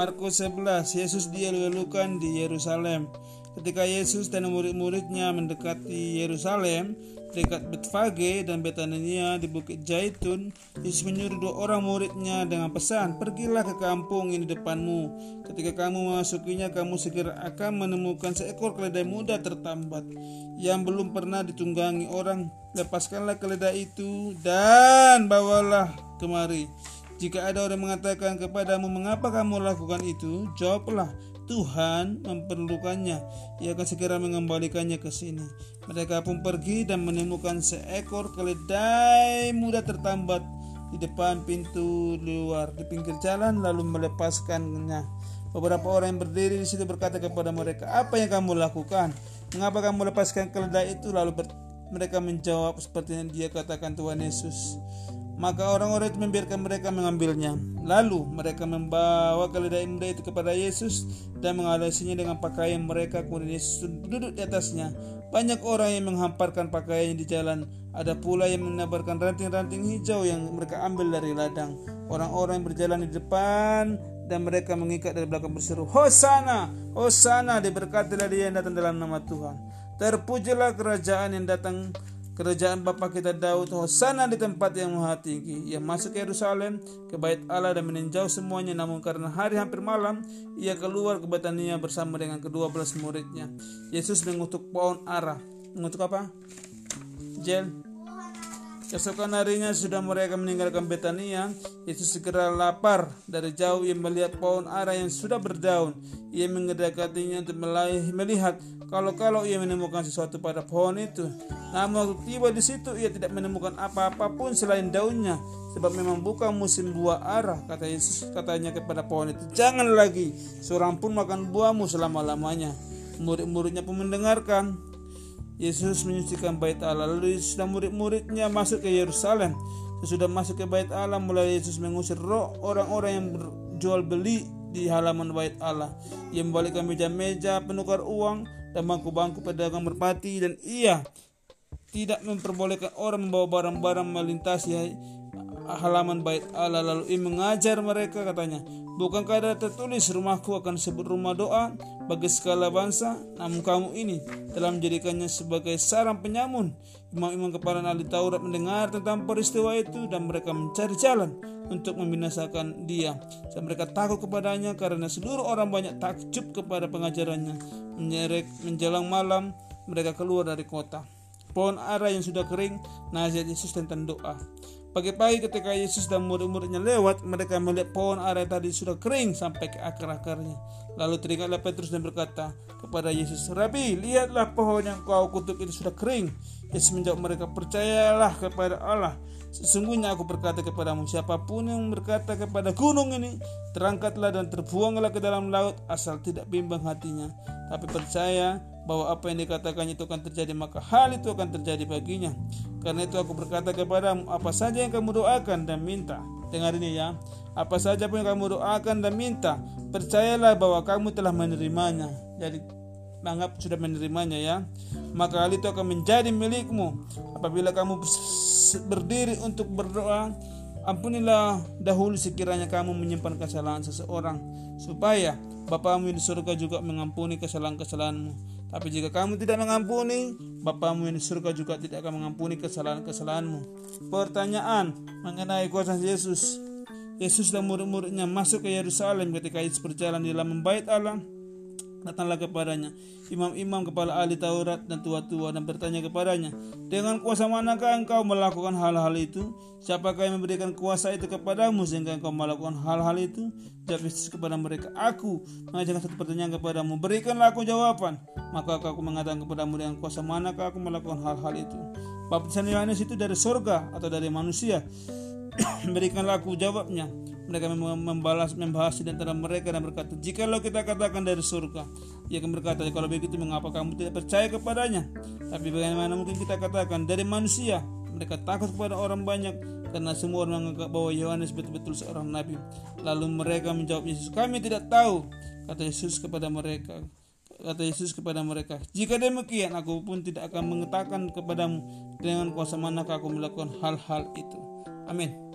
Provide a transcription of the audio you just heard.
Markus 11 Yesus dielu-elukan di Yerusalem Ketika Yesus dan murid-muridnya mendekati Yerusalem, dekat Betfage dan Betania di Bukit Jaitun, Yesus menyuruh dua orang muridnya dengan pesan, Pergilah ke kampung ini depanmu. Ketika kamu memasukinya, kamu segera akan menemukan seekor keledai muda tertambat yang belum pernah ditunggangi orang. Lepaskanlah keledai itu dan bawalah kemari. Jika ada orang mengatakan kepadamu, "Mengapa kamu lakukan itu?" jawablah, Tuhan memerlukannya, ia akan segera mengembalikannya ke sini. Mereka pun pergi dan menemukan seekor keledai muda tertambat di depan pintu luar di pinggir jalan lalu melepaskannya. Beberapa orang yang berdiri di situ berkata kepada mereka, "Apa yang kamu lakukan? Mengapa kamu lepaskan keledai itu?" Lalu mereka menjawab seperti yang dia katakan Tuhan Yesus. Maka orang-orang itu membiarkan mereka mengambilnya. Lalu mereka membawa keledai muda itu kepada Yesus dan mengalasinya dengan pakaian mereka. Kemudian Yesus duduk di atasnya. Banyak orang yang menghamparkan pakaiannya di jalan. Ada pula yang menabarkan ranting-ranting hijau yang mereka ambil dari ladang. Orang-orang yang berjalan di depan dan mereka mengikat dari belakang berseru, Hosana, Hosana, diberkatilah dia yang datang dalam nama Tuhan. Terpujilah kerajaan yang datang kerajaan Bapa kita Daud Hosana di tempat yang maha tinggi. Ia masuk ke Yerusalem ke bait Allah dan meninjau semuanya. Namun karena hari hampir malam ia keluar ke Betania bersama dengan kedua belas muridnya. Yesus mengutuk pohon ara mengutuk apa? Jel Keesokan harinya sudah mereka meninggalkan Betania, Yesus segera lapar. Dari jauh ia melihat pohon ara yang sudah berdaun. Ia mengedekatinya untuk melihat kalau-kalau ia menemukan sesuatu pada pohon itu. Namun waktu tiba di situ ia tidak menemukan apa-apa pun selain daunnya. Sebab memang bukan musim buah ara, kata Yesus katanya kepada pohon itu. Jangan lagi, seorang pun makan buahmu selama-lamanya. Murid-muridnya pun mendengarkan. Yesus menyucikan bait Allah lalu sudah murid-muridnya masuk ke Yerusalem. Sesudah masuk ke bait Allah mulai Yesus mengusir roh orang-orang yang berjual beli di halaman bait Allah. Ia membalikkan meja-meja penukar uang dan bangku-bangku pedagang merpati. Dan ia tidak memperbolehkan orang membawa barang-barang melintasi halaman bait Allah lalu ia mengajar mereka katanya bukankah ada tertulis rumahku akan disebut rumah doa bagi segala bangsa namun kamu ini telah menjadikannya sebagai sarang penyamun. Imam-imam kepala ahli Taurat mendengar tentang peristiwa itu dan mereka mencari jalan untuk membinasakan dia. Dan mereka takut kepadanya karena seluruh orang banyak takjub kepada pengajarannya. Menyerek menjelang malam mereka keluar dari kota. Pohon ara yang sudah kering nasihat Yesus tentang doa Pagi-pagi ketika Yesus dan murid-muridnya lewat, mereka melihat pohon ara tadi sudah kering sampai ke akar-akarnya. Lalu teringatlah Petrus dan berkata kepada Yesus, Rabi, lihatlah pohon yang kau kutuk itu sudah kering. Yesus menjawab mereka, percayalah kepada Allah. Sesungguhnya aku berkata kepadamu, siapa pun yang berkata kepada gunung ini, terangkatlah dan terbuanglah ke dalam laut, asal tidak bimbang hatinya. Tapi percaya bahwa apa yang dikatakannya itu akan terjadi maka hal itu akan terjadi baginya karena itu aku berkata kepadamu apa saja yang kamu doakan dan minta dengar ini ya apa saja pun yang kamu doakan dan minta percayalah bahwa kamu telah menerimanya jadi anggap sudah menerimanya ya maka hal itu akan menjadi milikmu apabila kamu berdiri untuk berdoa ampunilah dahulu sekiranya kamu menyimpan kesalahan seseorang supaya Bapamu di surga juga mengampuni kesalahan-kesalahanmu tapi jika kamu tidak mengampuni, Bapamu di surga juga tidak akan mengampuni kesalahan-kesalahanmu. Pertanyaan mengenai kuasa Yesus. Yesus dan murid-muridnya masuk ke Yerusalem ketika Yesus berjalan di dalam bait Allah Datanglah kepadanya imam-imam kepala ahli Taurat dan tua-tua dan bertanya kepadanya, dengan kuasa manakah engkau melakukan hal-hal itu? Siapakah yang memberikan kuasa itu kepadamu sehingga engkau melakukan hal-hal itu? Jawab Yesus kepada mereka, aku mengajarkan satu pertanyaan kepadamu, berikanlah aku jawaban. Maka aku mengatakan kepadamu dengan kuasa manakah aku melakukan hal-hal itu? Baptisan Yohanes itu dari surga atau dari manusia? Berikanlah aku jawabnya mereka membalas membahas di antara mereka dan berkata jikalau kita katakan dari surga ia akan berkata kalau begitu mengapa kamu tidak percaya kepadanya? Tapi bagaimana mungkin kita katakan dari manusia mereka takut kepada orang banyak karena semua orang menganggap bahwa Yohanes betul-betul seorang nabi. Lalu mereka menjawab Yesus kami tidak tahu kata Yesus kepada mereka kata Yesus kepada mereka jika demikian aku pun tidak akan mengatakan kepadamu dengan kuasa manakah aku melakukan hal-hal itu. Amin